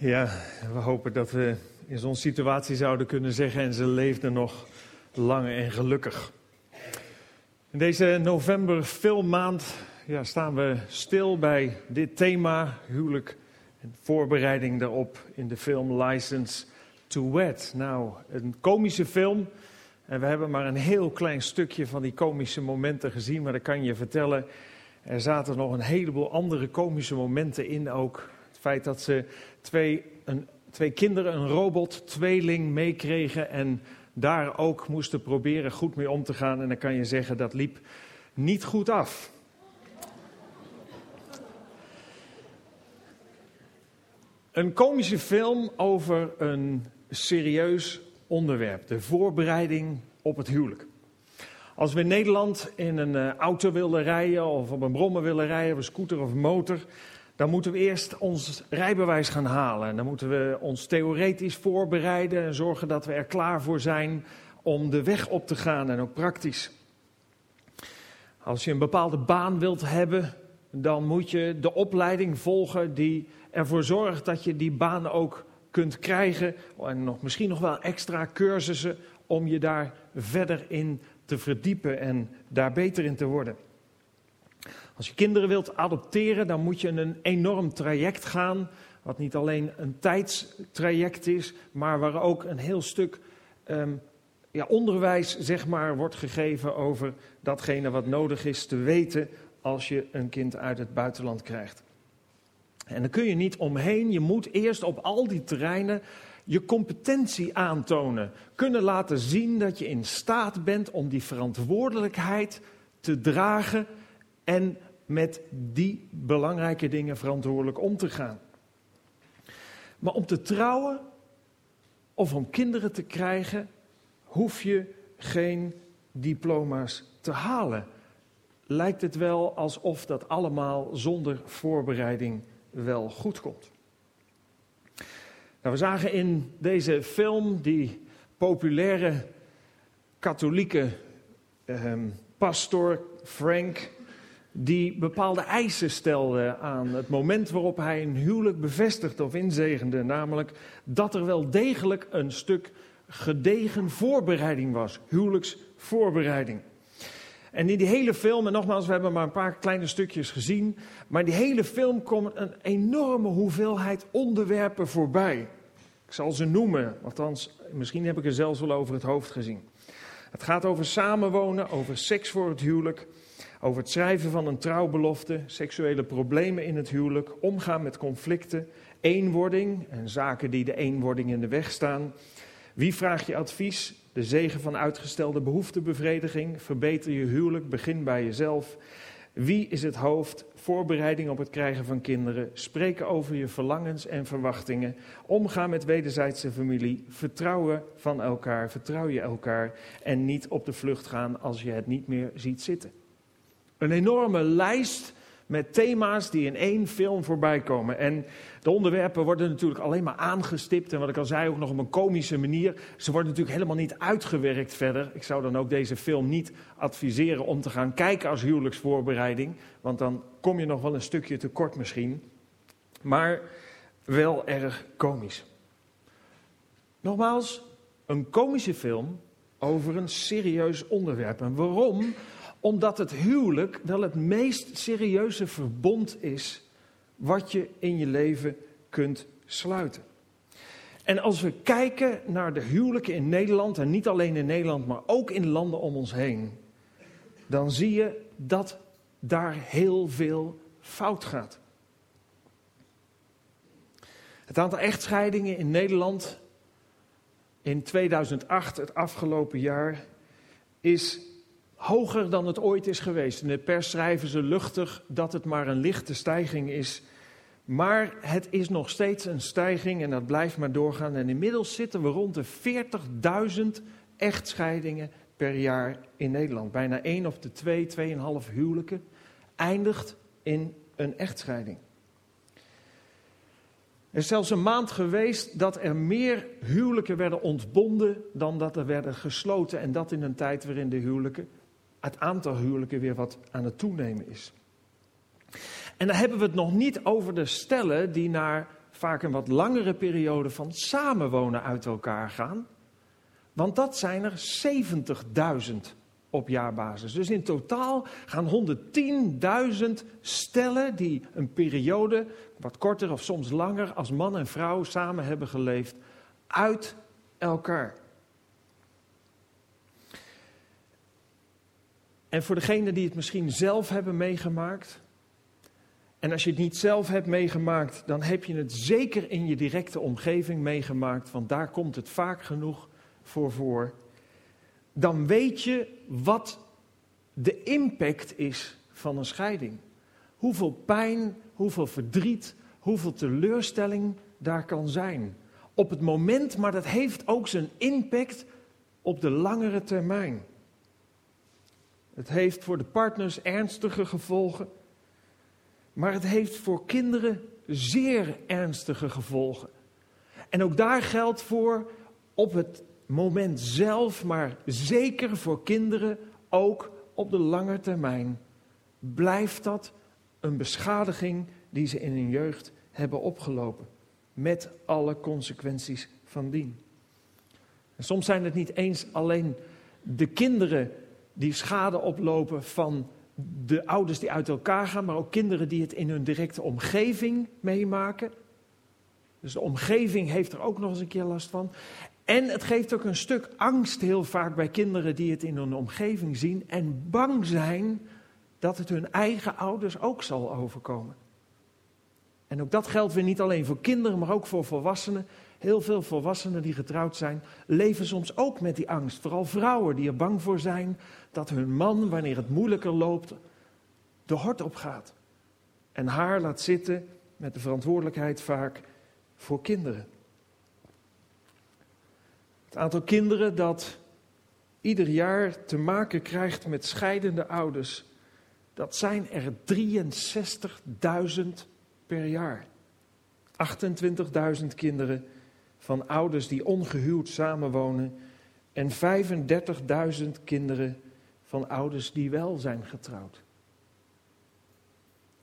Ja, we hopen dat we in zo'n situatie zouden kunnen zeggen en ze leefden nog lang en gelukkig. In deze november filmmaand ja, staan we stil bij dit thema, huwelijk en voorbereiding daarop in de film License to Wed. Nou, een komische film en we hebben maar een heel klein stukje van die komische momenten gezien, maar dan kan je vertellen, er zaten nog een heleboel andere komische momenten in ook. Het feit dat ze twee, een, twee kinderen, een robot, tweeling meekregen en daar ook moesten proberen goed mee om te gaan. En dan kan je zeggen dat liep niet goed af. Een komische film over een serieus onderwerp: de voorbereiding op het huwelijk. Als we in Nederland in een eh, auto willen rijden, of op een brommer willen rijden, of een scooter of een motor, dan moeten we eerst ons rijbewijs gaan halen. En dan moeten we ons theoretisch voorbereiden en zorgen dat we er klaar voor zijn om de weg op te gaan en ook praktisch. Als je een bepaalde baan wilt hebben, dan moet je de opleiding volgen die ervoor zorgt dat je die baan ook kunt krijgen. En nog, misschien nog wel extra cursussen om je daar verder in te verdiepen en daar beter in te worden. Als je kinderen wilt adopteren, dan moet je een enorm traject gaan. Wat niet alleen een tijdstraject is, maar waar ook een heel stuk ehm, ja, onderwijs zeg maar, wordt gegeven over datgene wat nodig is te weten als je een kind uit het buitenland krijgt. En dan kun je niet omheen. Je moet eerst op al die terreinen je competentie aantonen. Kunnen laten zien dat je in staat bent om die verantwoordelijkheid te dragen en met die belangrijke dingen verantwoordelijk om te gaan. Maar om te trouwen of om kinderen te krijgen, hoef je geen diploma's te halen. Lijkt het wel alsof dat allemaal zonder voorbereiding wel goed komt. Nou, we zagen in deze film die populaire katholieke eh, pastor Frank die bepaalde eisen stelde aan het moment waarop hij een huwelijk bevestigde of inzegende. Namelijk dat er wel degelijk een stuk gedegen voorbereiding was, huwelijksvoorbereiding. En in die hele film, en nogmaals, we hebben maar een paar kleine stukjes gezien, maar in die hele film komt een enorme hoeveelheid onderwerpen voorbij. Ik zal ze noemen, althans, misschien heb ik er zelfs wel over het hoofd gezien. Het gaat over samenwonen, over seks voor het huwelijk, over het schrijven van een trouwbelofte, seksuele problemen in het huwelijk, omgaan met conflicten, eenwording en zaken die de eenwording in de weg staan. Wie vraagt je advies? De zegen van uitgestelde behoeftebevrediging. Verbeter je huwelijk, begin bij jezelf. Wie is het hoofd? Voorbereiding op het krijgen van kinderen. Spreken over je verlangens en verwachtingen. Omgaan met wederzijdse familie. Vertrouwen van elkaar. Vertrouw je elkaar. En niet op de vlucht gaan als je het niet meer ziet zitten. Een enorme lijst met thema's die in één film voorbij komen. En de onderwerpen worden natuurlijk alleen maar aangestipt. En wat ik al zei, ook nog op een komische manier. Ze worden natuurlijk helemaal niet uitgewerkt verder. Ik zou dan ook deze film niet adviseren om te gaan kijken als huwelijksvoorbereiding. Want dan kom je nog wel een stukje tekort misschien. Maar wel erg komisch. Nogmaals, een komische film over een serieus onderwerp. En waarom? Omdat het huwelijk wel het meest serieuze verbond is wat je in je leven kunt sluiten. En als we kijken naar de huwelijken in Nederland, en niet alleen in Nederland, maar ook in landen om ons heen, dan zie je dat daar heel veel fout gaat. Het aantal echtscheidingen in Nederland in 2008, het afgelopen jaar, is hoger dan het ooit is geweest. In de pers schrijven ze luchtig dat het maar een lichte stijging is. Maar het is nog steeds een stijging en dat blijft maar doorgaan. En inmiddels zitten we rond de 40.000 echtscheidingen per jaar in Nederland. Bijna één of de twee, tweeënhalf huwelijken eindigt in een echtscheiding. Er is zelfs een maand geweest dat er meer huwelijken werden ontbonden dan dat er werden gesloten. En dat in een tijd waarin de huwelijken het aantal huwelijken weer wat aan het toenemen is. En dan hebben we het nog niet over de stellen die naar vaak een wat langere periode van samenwonen uit elkaar gaan. Want dat zijn er 70.000 op jaarbasis. Dus in totaal gaan 110.000 stellen die een periode, wat korter of soms langer, als man en vrouw samen hebben geleefd, uit elkaar. En voor degenen die het misschien zelf hebben meegemaakt, en als je het niet zelf hebt meegemaakt, dan heb je het zeker in je directe omgeving meegemaakt, want daar komt het vaak genoeg voor voor. Dan weet je wat de impact is van een scheiding. Hoeveel pijn, hoeveel verdriet, hoeveel teleurstelling daar kan zijn. Op het moment, maar dat heeft ook zijn impact op de langere termijn. Het heeft voor de partners ernstige gevolgen. Maar het heeft voor kinderen zeer ernstige gevolgen. En ook daar geldt voor op het moment zelf, maar zeker voor kinderen ook op de lange termijn, blijft dat een beschadiging die ze in hun jeugd hebben opgelopen. Met alle consequenties van dien. En soms zijn het niet eens alleen de kinderen die schade oplopen van de ouders die uit elkaar gaan, maar ook kinderen die het in hun directe omgeving meemaken. Dus de omgeving heeft er ook nog eens een keer last van. En het geeft ook een stuk angst heel vaak bij kinderen die het in hun omgeving zien en bang zijn dat het hun eigen ouders ook zal overkomen. En ook dat geldt weer niet alleen voor kinderen, maar ook voor volwassenen. Heel veel volwassenen die getrouwd zijn, leven soms ook met die angst. Vooral vrouwen die er bang voor zijn dat hun man, wanneer het moeilijker loopt, de hort opgaat. En haar laat zitten met de verantwoordelijkheid vaak voor kinderen. Het aantal kinderen dat ieder jaar te maken krijgt met scheidende ouders, dat zijn er 63.000 per jaar. 28.000 kinderen van ouders die ongehuwd samenwonen en 35.000 kinderen van ouders die wel zijn getrouwd.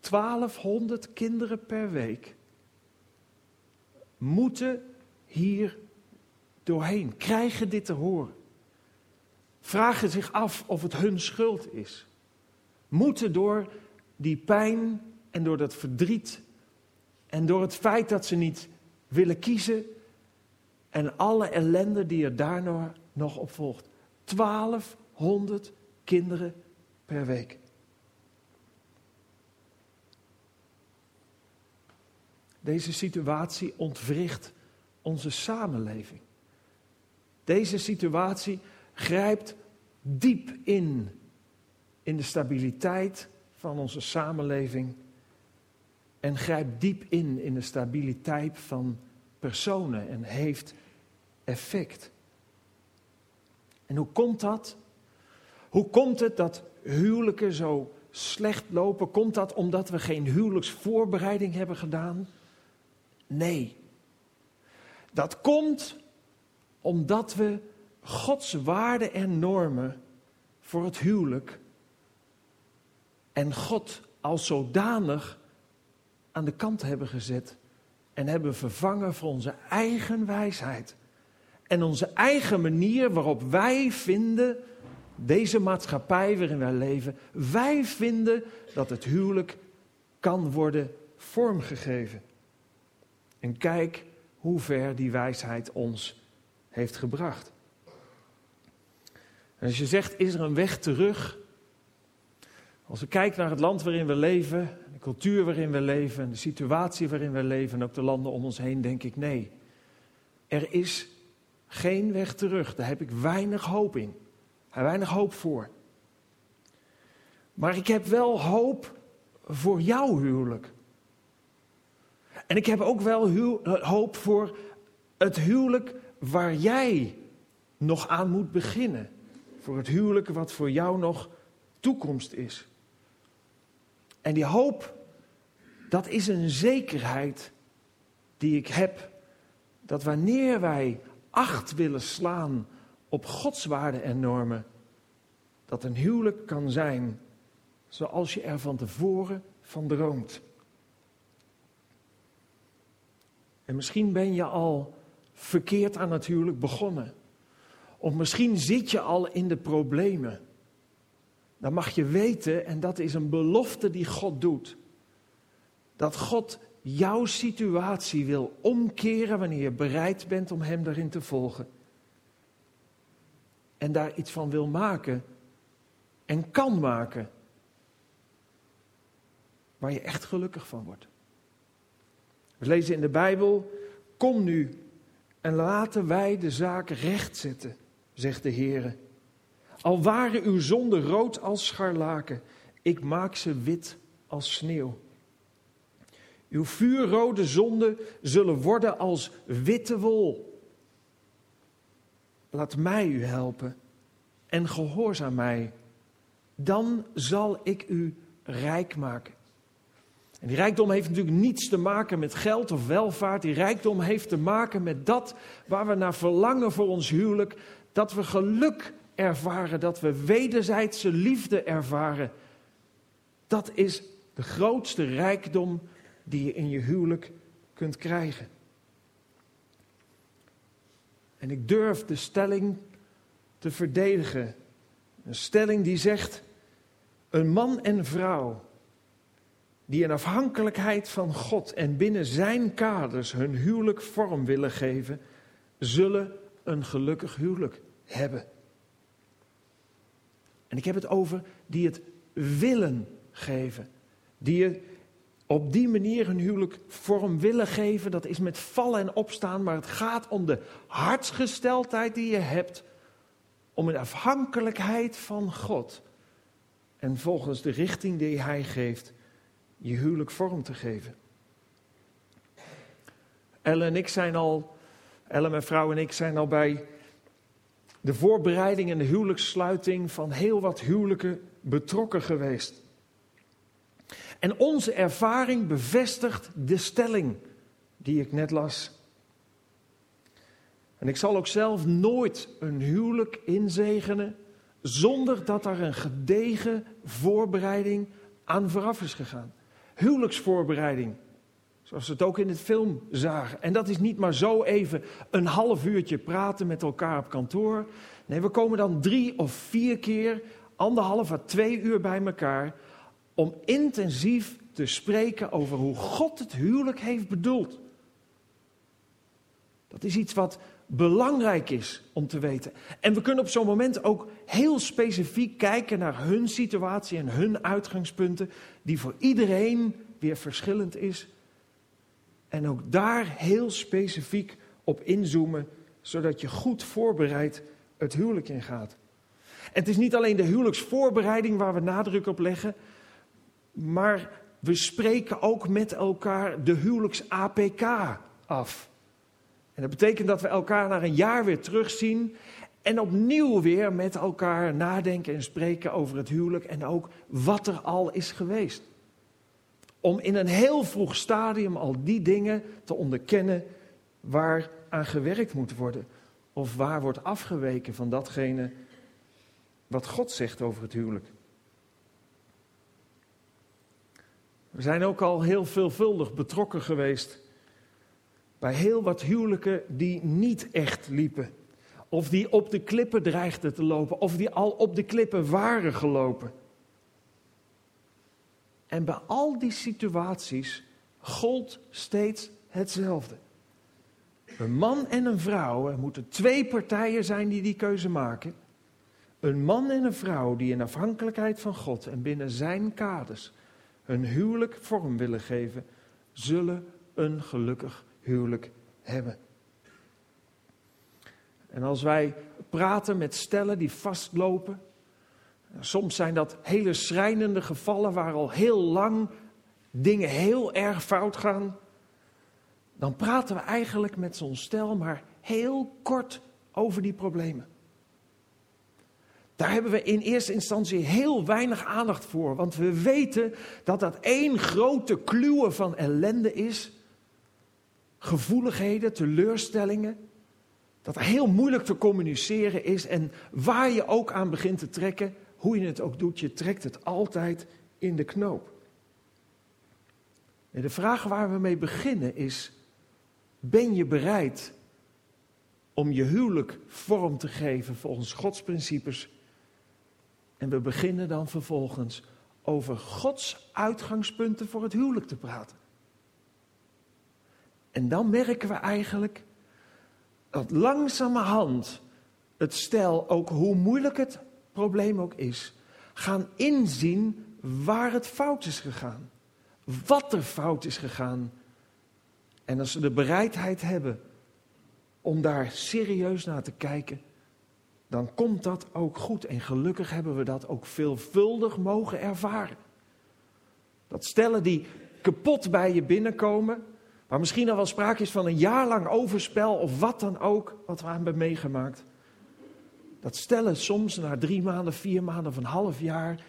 1200 kinderen per week moeten hier doorheen, krijgen dit te horen. Vragen zich af of het hun schuld is. Moeten door die pijn en door dat verdriet en door het feit dat ze niet willen kiezen en alle ellende die er daarna nog op volgt. 1200 kinderen per week. Deze situatie ontwricht onze samenleving. Deze situatie grijpt diep in in de stabiliteit van onze samenleving en grijpt diep in in de stabiliteit van personen en heeft effect. En hoe komt dat? Hoe komt het dat huwelijken zo slecht lopen? Komt dat omdat we geen huwelijksvoorbereiding hebben gedaan? Nee. Dat komt omdat we Gods waarden en normen voor het huwelijk en God als zodanig aan de kant hebben gezet en hebben vervangen voor onze eigen wijsheid en onze eigen manier waarop wij vinden, deze maatschappij waarin wij leven, wij vinden dat het huwelijk kan worden vormgegeven. En kijk hoe ver die wijsheid ons heeft gebracht. En als je zegt, is er een weg terug? Als we kijken naar het land waarin we leven, de cultuur waarin we leven, de situatie waarin we leven en ook de landen om ons heen, denk ik nee. Er is geen weg terug. Daar heb ik weinig hoop in. Weinig hoop voor. Maar ik heb wel hoop voor jouw huwelijk. En ik heb ook wel hoop voor het huwelijk waar jij nog aan moet beginnen. Voor het huwelijk wat voor jou nog toekomst is. En die hoop, dat is een zekerheid die ik heb. Dat wanneer wij acht willen slaan op Gods waarden en normen, dat een huwelijk kan zijn zoals je er van tevoren van droomt. En misschien ben je al verkeerd aan het huwelijk begonnen. Of misschien zit je al in de problemen. Dan mag je weten, en dat is een belofte die God doet, dat God jouw situatie wil omkeren wanneer je bereid bent om Hem daarin te volgen. En daar iets van wil maken en kan maken. Waar je echt gelukkig van wordt. We lezen in de Bijbel: Kom nu en laten wij de zaak rechtzetten, zegt de Heer. Al waren uw zonden rood als scharlaken, ik maak ze wit als sneeuw. Uw vuurrode zonden zullen worden als witte wol. Laat mij u helpen en gehoorzaam mij. Dan zal ik u rijk maken. En die rijkdom heeft natuurlijk niets te maken met geld of welvaart. Die rijkdom heeft te maken met dat waar we naar verlangen voor ons huwelijk. Dat we geluk ervaren, dat we wederzijdse liefde ervaren. Dat is de grootste rijkdom die je in je huwelijk kunt krijgen. En ik durf de stelling te verdedigen. Een stelling die zegt: een man en vrouw die in afhankelijkheid van God en binnen zijn kaders hun huwelijk vorm willen geven, zullen een gelukkig huwelijk hebben. En ik heb het over die het willen geven. Die je op die manier hun huwelijk vorm willen geven. Dat is met vallen en opstaan, maar het gaat om de hartsgesteldheid die je hebt. Om in afhankelijkheid van God en volgens de richting die Hij geeft, je huwelijk vorm te geven. Ellen en ik zijn al, Ellen, mijn vrouw en ik zijn al bij de voorbereiding en de huwelijkssluiting van heel wat huwelijken betrokken geweest. En onze ervaring bevestigt de stelling die ik net las. En ik zal ook zelf nooit een huwelijk inzegenen zonder dat er een gedegen voorbereiding aan vooraf is gegaan. Huwelijksvoorbereiding, zoals we het ook in het film zagen. En dat is niet maar zo even een half uurtje praten met elkaar op kantoor. Nee, we komen dan drie of vier keer, anderhalf à twee uur bij elkaar om intensief te spreken over hoe God het huwelijk heeft bedoeld. Dat is iets wat belangrijk is om te weten. En we kunnen op zo'n moment ook heel specifiek kijken naar hun situatie en hun uitgangspunten, die voor iedereen weer verschillend is. En ook daar heel specifiek op inzoomen, zodat je goed voorbereid het huwelijk ingaat. En het is niet alleen de huwelijksvoorbereiding waar we nadruk op leggen, maar we spreken ook met elkaar de huwelijks-APK af. En dat betekent dat we elkaar na een jaar weer terugzien en opnieuw weer met elkaar nadenken en spreken over het huwelijk en ook wat er al is geweest. Om in een heel vroeg stadium al die dingen te onderkennen waar aan gewerkt moet worden. Of waar wordt afgeweken van datgene wat God zegt over het huwelijk. We zijn ook al heel veelvuldig betrokken geweest bij heel wat huwelijken die niet echt liepen. Of die op de klippen dreigden te lopen, of die al op de klippen waren gelopen. En bij al die situaties gold steeds hetzelfde. Een man en een vrouw, er moeten twee partijen zijn die die keuze maken. Een man en een vrouw die in afhankelijkheid van God en binnen zijn kaders hun huwelijk vorm willen geven, zullen een gelukkig huwelijk hebben. En als wij praten met stellen die vastlopen, soms zijn dat hele schrijnende gevallen waar al heel lang dingen heel erg fout gaan, dan praten we eigenlijk met zo'n stel maar heel kort over die problemen. Daar hebben we in eerste instantie heel weinig aandacht voor, want we weten dat dat één grote kluwe van ellende is. Gevoeligheden, teleurstellingen. Dat heel moeilijk te communiceren is en waar je ook aan begint te trekken, hoe je het ook doet, je trekt het altijd in de knoop. En de vraag waar we mee beginnen is, Ben je bereid om je huwelijk vorm te geven volgens Gods principes? En we beginnen dan vervolgens over Gods uitgangspunten voor het huwelijk te praten. En dan merken we eigenlijk dat langzamerhand het stel, ook hoe moeilijk het probleem ook is, gaan inzien waar het fout is gegaan. Wat er fout is gegaan. En als ze de bereidheid hebben om daar serieus naar te kijken, dan komt dat ook goed. En gelukkig hebben we dat ook veelvuldig mogen ervaren. Dat stellen die kapot bij je binnenkomen, waar misschien al wel sprake is van een jaar lang overspel of wat dan ook, wat we hebben meegemaakt. Dat stellen soms na drie maanden, vier maanden of een half jaar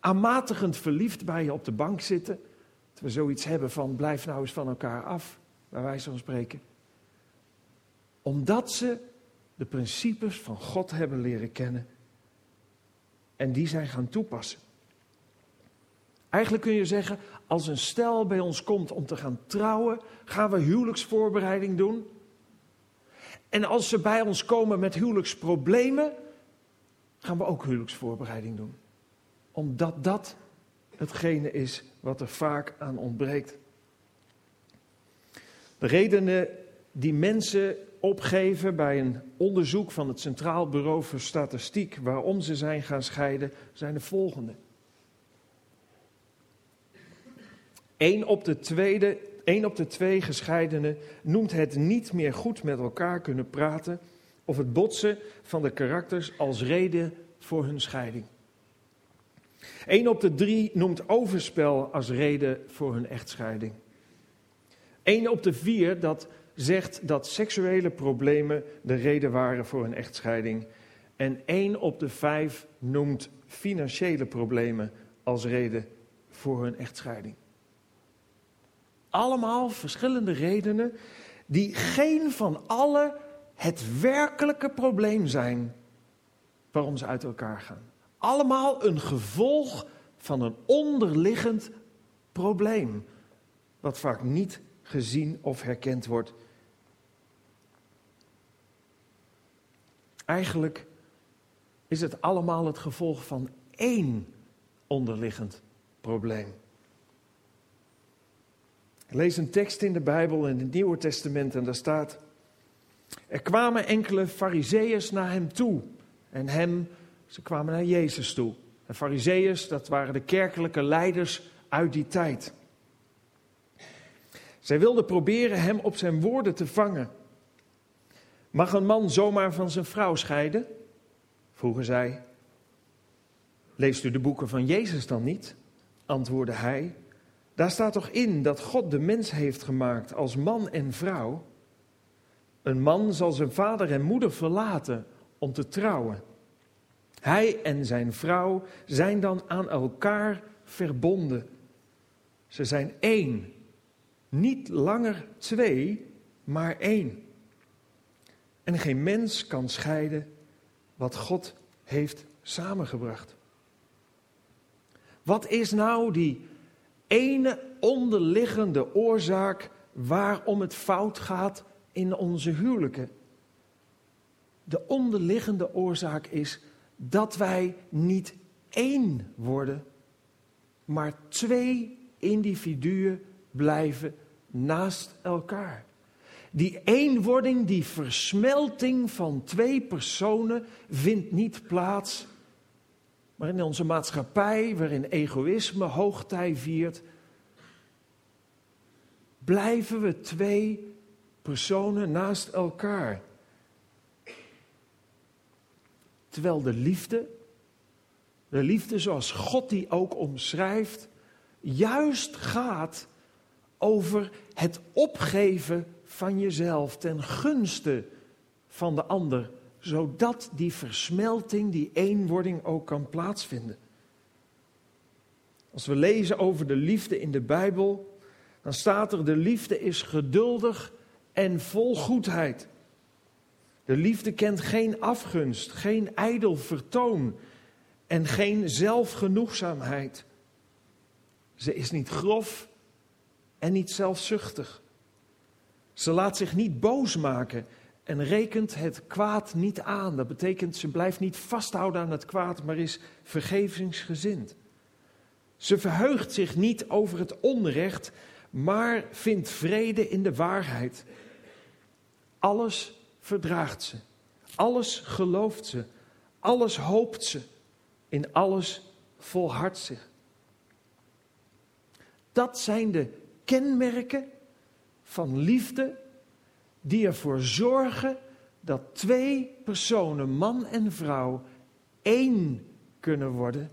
aanmatigend verliefd bij je op de bank zitten. Dat we zoiets hebben van blijf nou eens van elkaar af, waar wij zo spreken. Omdat ze de principes van God hebben leren kennen en die zijn gaan toepassen. Eigenlijk kun je zeggen, als een stel bij ons komt om te gaan trouwen, gaan we huwelijksvoorbereiding doen. En als ze bij ons komen met huwelijksproblemen, gaan we ook huwelijksvoorbereiding doen. Omdat dat hetgene is wat er vaak aan ontbreekt. De redenen die mensen opgeven bij een onderzoek van het Centraal Bureau voor Statistiek waarom ze zijn gaan scheiden, zijn de volgende. Eén op de tweede Eén op de twee gescheidenen noemt het niet meer goed met elkaar kunnen praten of het botsen van de karakters als reden voor hun scheiding. Eén op de drie noemt overspel als reden voor hun echtscheiding. Eén op de vier dat zegt dat seksuele problemen de reden waren voor een echtscheiding. En één op de vijf noemt financiële problemen als reden voor hun echtscheiding. Allemaal verschillende redenen die geen van alle het werkelijke probleem zijn waarom ze uit elkaar gaan. Allemaal een gevolg van een onderliggend probleem, wat vaak niet gezien of herkend wordt. Eigenlijk is het allemaal het gevolg van één onderliggend probleem. Ik lees een tekst in de Bijbel in het Nieuwe Testament en daar staat: Er kwamen enkele Fariseeërs naar hem toe en hem, ze kwamen naar Jezus toe. En Fariseeërs, dat waren de kerkelijke leiders uit die tijd. Zij wilden proberen hem op zijn woorden te vangen. Mag een man zomaar van zijn vrouw scheiden? vroegen zij. Leest u de boeken van Jezus dan niet? antwoordde hij. Daar staat toch in dat God de mens heeft gemaakt als man en vrouw? Een man zal zijn vader en moeder verlaten om te trouwen. Hij en zijn vrouw zijn dan aan elkaar verbonden. Ze zijn één. Niet langer twee, maar één. En geen mens kan scheiden wat God heeft samengebracht. Wat is nou die ene onderliggende oorzaak waarom het fout gaat in onze huwelijken. De onderliggende oorzaak is dat wij niet één worden, maar twee individuen blijven naast elkaar. Die eenwording, die versmelting van twee personen vindt niet plaats maar in onze maatschappij, waarin egoïsme hoogtij viert, blijven we twee personen naast elkaar. Terwijl de liefde, de liefde zoals God die ook omschrijft, juist gaat over het opgeven van jezelf ten gunste van de ander zodat die versmelting, die eenwording ook kan plaatsvinden. Als we lezen over de liefde in de Bijbel, dan staat er: de liefde is geduldig en vol goedheid. De liefde kent geen afgunst, geen ijdel vertoon en geen zelfgenoegzaamheid. Ze is niet grof en niet zelfzuchtig. Ze laat zich niet boos maken en rekent het kwaad niet aan. Dat betekent ze blijft niet vasthouden aan het kwaad, maar is vergevingsgezind. Ze verheugt zich niet over het onrecht, maar vindt vrede in de waarheid. Alles verdraagt ze. Alles gelooft ze. Alles hoopt ze. In alles volhardt ze. Dat zijn de kenmerken van liefde die ervoor zorgen dat twee personen, man en vrouw, één kunnen worden.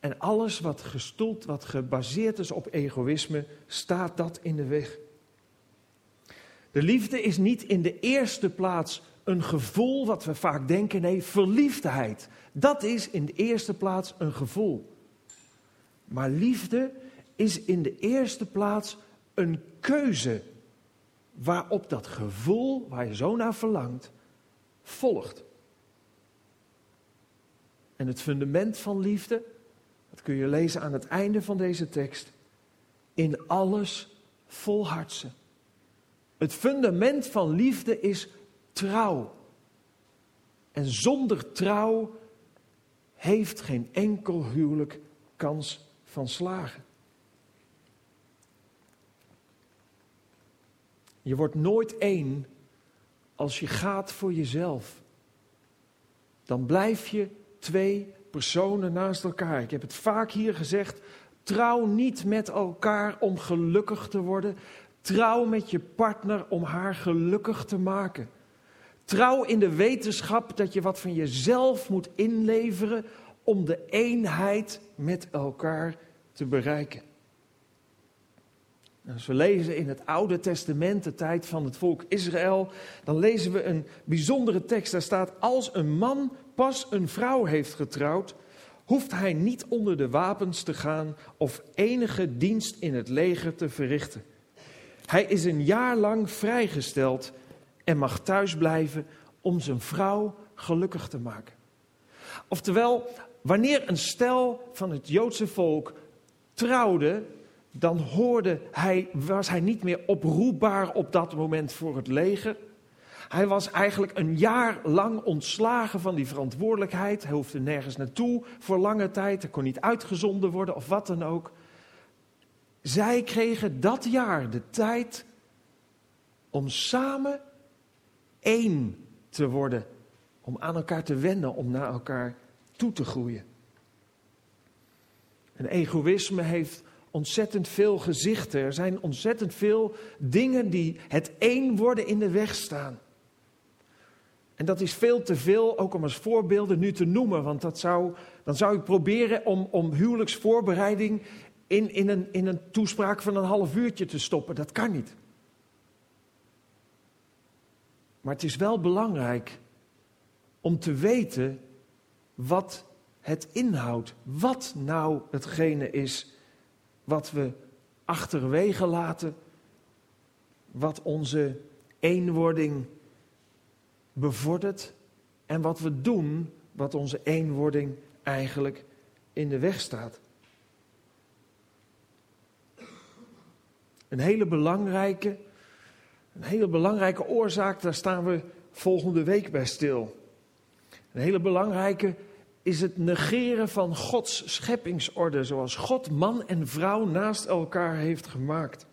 En alles wat gestoeld, wat gebaseerd is op egoïsme, staat dat in de weg. De liefde is niet in de eerste plaats een gevoel wat we vaak denken, nee, verliefdheid. Dat is in de eerste plaats een gevoel. Maar liefde is in de eerste plaats een keuze waarop dat gevoel waar je zo naar verlangt, volgt. En het fundament van liefde, dat kun je lezen aan het einde van deze tekst, in alles volhardse. Het fundament van liefde is trouw. En zonder trouw heeft geen enkel huwelijk kans van slagen. Je wordt nooit één als je gaat voor jezelf. Dan blijf je twee personen naast elkaar. Ik heb het vaak hier gezegd. Trouw niet met elkaar om gelukkig te worden. Trouw met je partner om haar gelukkig te maken. Trouw in de wetenschap dat je wat van jezelf moet inleveren om de eenheid met elkaar te bereiken. Als we lezen in het Oude Testament, de tijd van het volk Israël, dan lezen we een bijzondere tekst. Daar staat: Als een man pas een vrouw heeft getrouwd, hoeft hij niet onder de wapens te gaan of enige dienst in het leger te verrichten. Hij is een jaar lang vrijgesteld en mag thuis blijven om zijn vrouw gelukkig te maken. Oftewel, wanneer een stel van het Joodse volk trouwde, dan hoorde hij, was hij niet meer oproepbaar op dat moment voor het leger. Hij was eigenlijk een jaar lang ontslagen van die verantwoordelijkheid. Hij hoefde nergens naartoe voor lange tijd. Hij kon niet uitgezonden worden of wat dan ook. Zij kregen dat jaar de tijd om samen één te worden. Om aan elkaar te wennen, om naar elkaar toe te groeien. En egoïsme heeft ontzettend veel gezichten. Er zijn ontzettend veel dingen die het één worden in de weg staan. En dat is veel te veel, ook om als voorbeelden nu te noemen. Want dat zou, dan zou ik proberen om, om huwelijksvoorbereiding in, in, een, in een toespraak van een half uurtje te stoppen. Dat kan niet. Maar het is wel belangrijk om te weten wat het inhoudt. Wat nou hetgene is wat we achterwege laten, wat onze eenwording bevordert en wat we doen, wat onze eenwording eigenlijk in de weg staat. Een hele belangrijke, een hele belangrijke oorzaak, daar staan we volgende week bij stil. Een hele belangrijke is het negeren van Gods scheppingsorde, zoals God man en vrouw naast elkaar heeft gemaakt.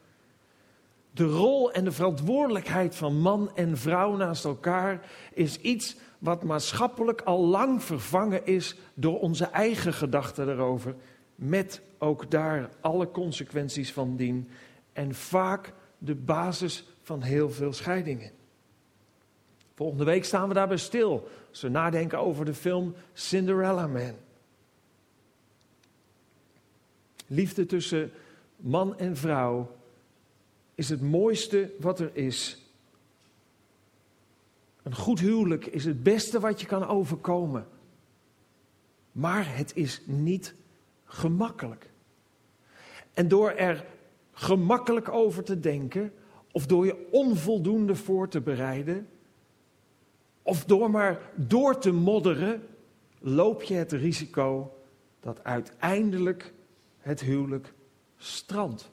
De rol en de verantwoordelijkheid van man en vrouw naast elkaar is iets wat maatschappelijk al lang vervangen is door onze eigen gedachten erover, met ook daar alle consequenties van dien en vaak de basis van heel veel scheidingen. Volgende week staan we daarbij stil. We nadenken over de film Cinderella Man. Liefde tussen man en vrouw is het mooiste wat er is. Een goed huwelijk is het beste wat je kan overkomen. Maar het is niet gemakkelijk. En door er gemakkelijk over te denken, of door je onvoldoende voor te bereiden, of door maar door te modderen, loop je het risico dat uiteindelijk het huwelijk strandt.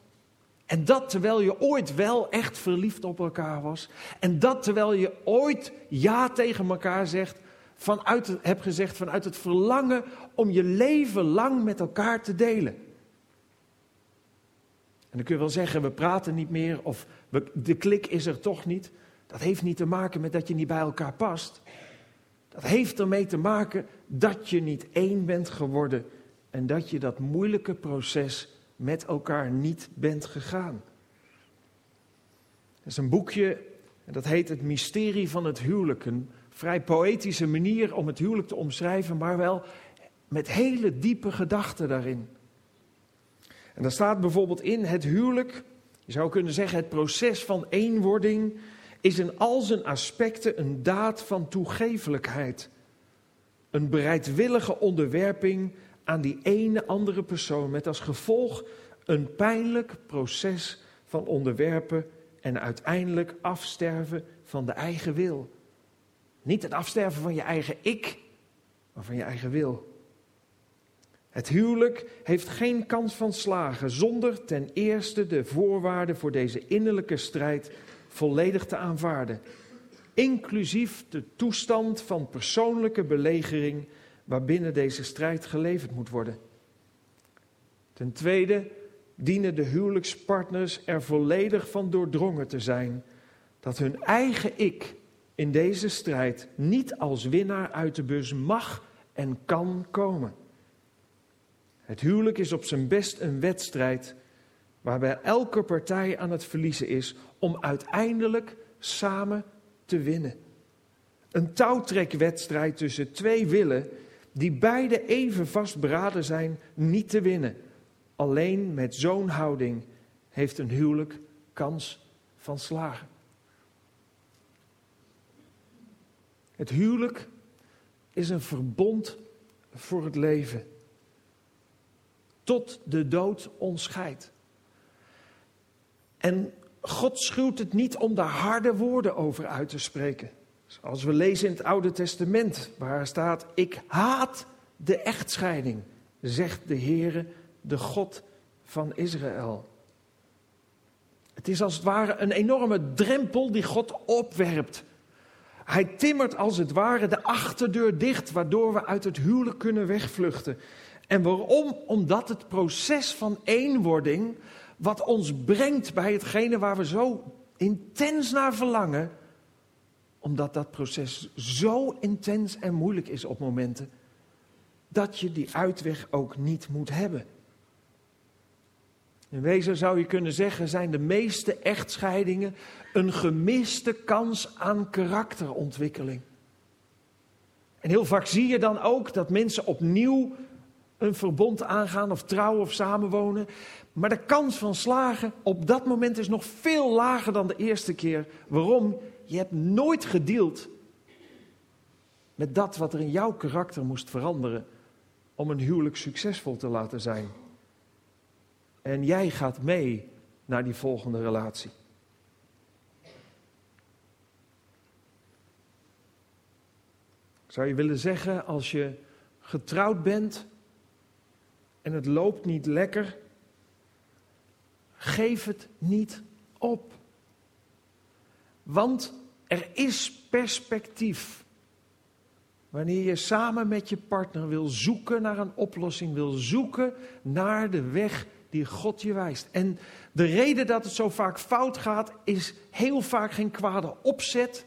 En dat terwijl je ooit wel echt verliefd op elkaar was. En dat terwijl je ooit ja tegen elkaar zegt, vanuit, hebt gezegd vanuit het verlangen om je leven lang met elkaar te delen. En dan kun je wel zeggen, we praten niet meer of de klik is er toch niet. Dat heeft niet te maken met dat je niet bij elkaar past. Dat heeft ermee te maken dat je niet één bent geworden en dat je dat moeilijke proces met elkaar niet bent gegaan. Er is een boekje en dat heet Het Mysterie van het Huwelijk. Een vrij poëtische manier om het huwelijk te omschrijven, maar wel met hele diepe gedachten daarin. En daar staat bijvoorbeeld in het huwelijk, je zou kunnen zeggen het proces van eenwording, is in al zijn aspecten een daad van toegevelijkheid. Een bereidwillige onderwerping aan die ene andere persoon met als gevolg een pijnlijk proces van onderwerpen en uiteindelijk afsterven van de eigen wil. Niet het afsterven van je eigen ik, maar van je eigen wil. Het huwelijk heeft geen kans van slagen zonder ten eerste de voorwaarden voor deze innerlijke strijd volledig te aanvaarden, inclusief de toestand van persoonlijke belegering waarbinnen deze strijd geleverd moet worden. Ten tweede dienen de huwelijkspartners er volledig van doordrongen te zijn dat hun eigen ik in deze strijd niet als winnaar uit de bus mag en kan komen. Het huwelijk is op zijn best een wedstrijd waarbij elke partij aan het verliezen is om uiteindelijk samen te winnen. Een touwtrekwedstrijd tussen twee willen die beide even vastberaden zijn niet te winnen. Alleen met zo'n houding heeft een huwelijk kans van slagen. Het huwelijk is een verbond voor het leven. Tot de dood ons scheidt. En God schuwt het niet om daar harde woorden over uit te spreken. Zoals we lezen in het Oude Testament, waar staat: Ik haat de echtscheiding, zegt de Heere, de God van Israël. Het is als het ware een enorme drempel die God opwerpt. Hij timmert als het ware de achterdeur dicht, waardoor we uit het huwelijk kunnen wegvluchten. En waarom? Omdat het proces van eenwording, wat ons brengt bij hetgene waar we zo intens naar verlangen, omdat dat proces zo intens en moeilijk is op momenten, dat je die uitweg ook niet moet hebben. In wezen zou je kunnen zeggen, zijn de meeste echtscheidingen een gemiste kans aan karakterontwikkeling. En heel vaak zie je dan ook dat mensen opnieuw een verbond aangaan of trouwen of samenwonen. Maar de kans van slagen op dat moment is nog veel lager dan de eerste keer. Waarom? Je hebt nooit gedeeld met dat wat er in jouw karakter moest veranderen om een huwelijk succesvol te laten zijn. En jij gaat mee naar die volgende relatie. Zou je willen zeggen, als je getrouwd bent en het loopt niet lekker, geef het niet op. Want er is perspectief. Wanneer je samen met je partner wil zoeken naar een oplossing, wil zoeken naar de weg die God je wijst. En de reden dat het zo vaak fout gaat, is heel vaak geen kwade opzet,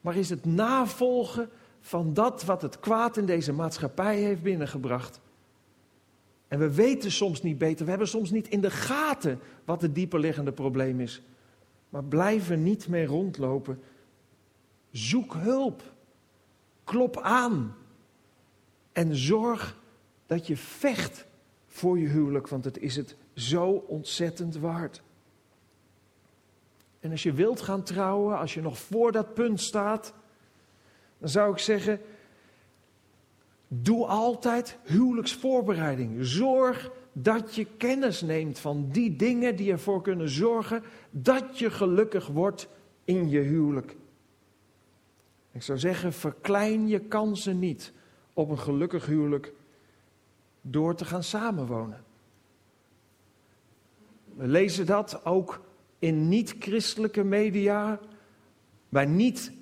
maar is het navolgen van dat wat het kwaad in deze maatschappij heeft binnengebracht. En we weten soms niet beter, we hebben soms niet in de gaten wat het dieperliggende probleem is. Maar blijven niet mee rondlopen. Zoek hulp. Klop aan. En zorg dat je vecht voor je huwelijk, want het is het zo ontzettend waard. En als je wilt gaan trouwen, als je nog voor dat punt staat, dan zou ik zeggen: doe altijd huwelijksvoorbereiding. Zorg dat je kennis neemt van die dingen die ervoor kunnen zorgen dat je gelukkig wordt in je huwelijk. Ik zou zeggen, verklein je kansen niet op een gelukkig huwelijk door te gaan samenwonen. We lezen dat ook in niet-christelijke media, bij niet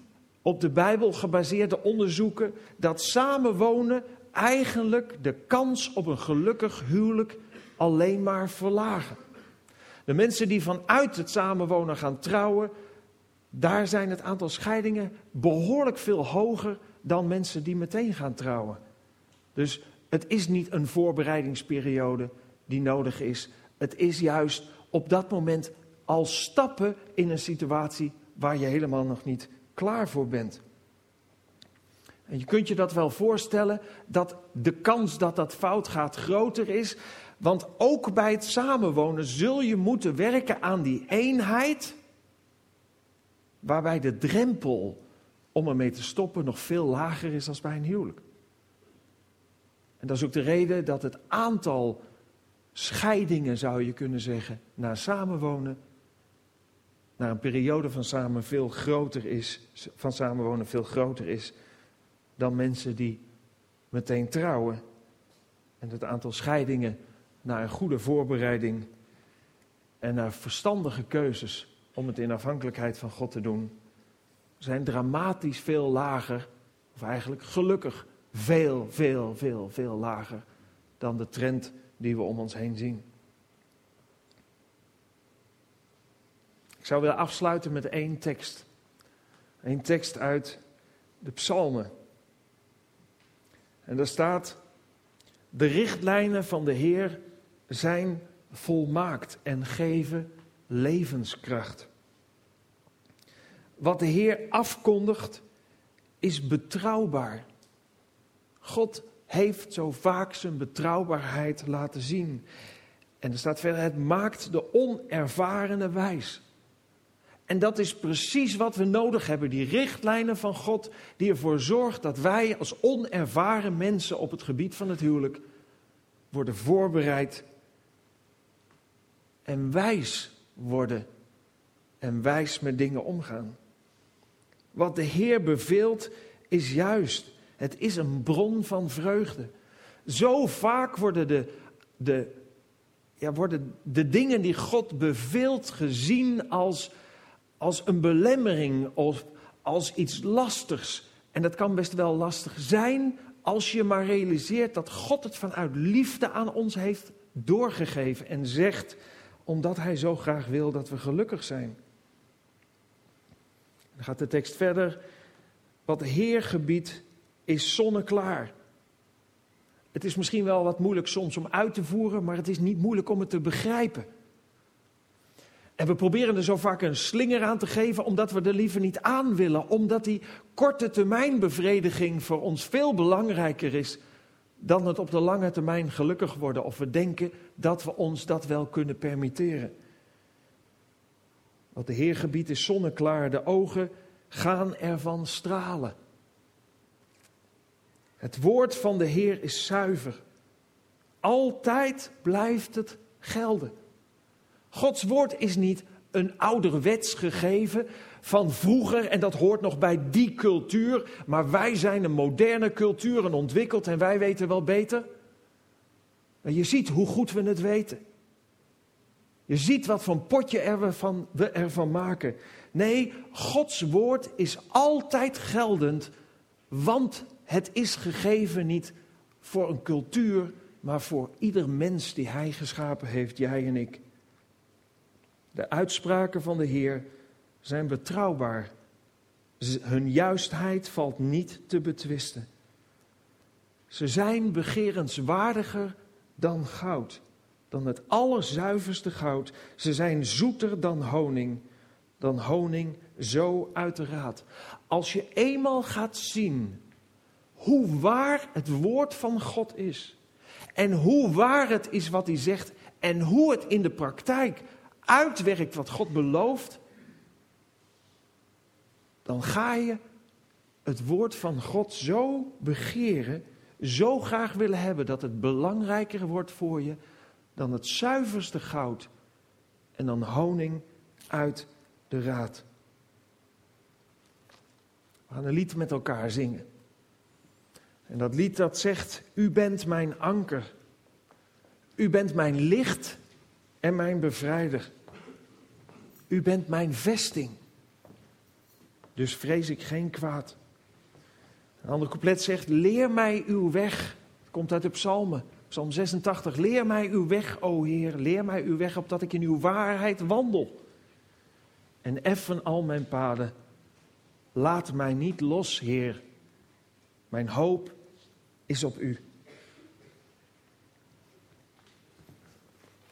op de Bijbel gebaseerde onderzoeken, dat samenwonen eigenlijk de kans op een gelukkig huwelijk alleen maar verlagen. De mensen die vanuit het samenwonen gaan trouwen, daar zijn het aantal scheidingen behoorlijk veel hoger dan mensen die meteen gaan trouwen. Dus het is niet een voorbereidingsperiode die nodig is. Het is juist op dat moment al stappen in een situatie waar je helemaal nog niet klaar voor bent. En je kunt je dat wel voorstellen dat de kans dat dat fout gaat groter is. Want ook bij het samenwonen zul je moeten werken aan die eenheid. Waarbij de drempel om ermee te stoppen nog veel lager is dan bij een huwelijk. En dat is ook de reden dat het aantal scheidingen, zou je kunnen zeggen, na samenwonen, na een periode van samen veel groter is, van samenwonen veel groter is dan mensen die meteen trouwen. En het aantal scheidingen na een goede voorbereiding en naar verstandige keuzes om het in afhankelijkheid van God te doen, zijn dramatisch veel lager, of eigenlijk gelukkig veel, veel, veel, veel lager dan de trend die we om ons heen zien. Ik zou willen afsluiten met één tekst. Eén tekst uit de Psalmen. En daar staat: De richtlijnen van de Heer zijn volmaakt en geven levenskracht. Wat de Heer afkondigt is betrouwbaar. God heeft zo vaak zijn betrouwbaarheid laten zien. En er staat verder: Het maakt de onervarene wijs. En dat is precies wat we nodig hebben. Die richtlijnen van God die ervoor zorgt dat wij als onervaren mensen op het gebied van het huwelijk worden voorbereid en wijs worden en wijs met dingen omgaan. Wat de Heer beveelt is juist. Het is een bron van vreugde. Zo vaak worden de, de, ja, worden de dingen die God beveelt gezien als als een belemmering of als iets lastigs. En dat kan best wel lastig zijn als je maar realiseert dat God het vanuit liefde aan ons heeft doorgegeven en zegt omdat Hij zo graag wil dat we gelukkig zijn. Dan gaat de tekst verder. Wat Heer gebiedt is zonneklaar. Het is misschien wel wat moeilijk soms om uit te voeren, maar het is niet moeilijk om het te begrijpen. En we proberen er zo vaak een slinger aan te geven, omdat we er liever niet aan willen. Omdat die korte termijn bevrediging voor ons veel belangrijker is dan het op de lange termijn gelukkig worden. Of we denken dat we ons dat wel kunnen permitteren. Wat de Heer gebiedt is zonneklaar, de ogen gaan ervan stralen. Het woord van de Heer is zuiver. Altijd blijft het gelden. Gods woord is niet een ouderwets gegeven van vroeger en dat hoort nog bij die cultuur, maar wij zijn een moderne cultuur en ontwikkeld en wij weten wel beter. Je ziet hoe goed we het weten. Je ziet wat voor potje er we, van, we ervan maken. Nee, Gods woord is altijd geldend, want het is gegeven niet voor een cultuur, maar voor ieder mens die Hij geschapen heeft, jij en ik. De uitspraken van de Heer zijn betrouwbaar. Hun juistheid valt niet te betwisten. Ze zijn begerenswaardiger dan goud, dan het allerzuiverste goud. Ze zijn zoeter dan honing, dan honing zo uiteraard. Als je eenmaal gaat zien hoe waar het woord van God is, en hoe waar het is wat hij zegt, en hoe het in de praktijk uitwerkt wat God belooft, dan ga je het woord van God zo begeren, zo graag willen hebben dat het belangrijker wordt voor je dan het zuiverste goud en dan honing uit de raad. We gaan een lied met elkaar zingen. En dat lied dat zegt, u bent mijn anker, u bent mijn licht en mijn bevrijder. U bent mijn vesting. Dus vrees ik geen kwaad. Een ander couplet zegt: Leer mij uw weg. Het komt uit de Psalmen. Psalm 86. Leer mij uw weg, o Heer. Leer mij uw weg opdat ik in uw waarheid wandel. En effen al mijn paden. Laat mij niet los, Heer. Mijn hoop is op u.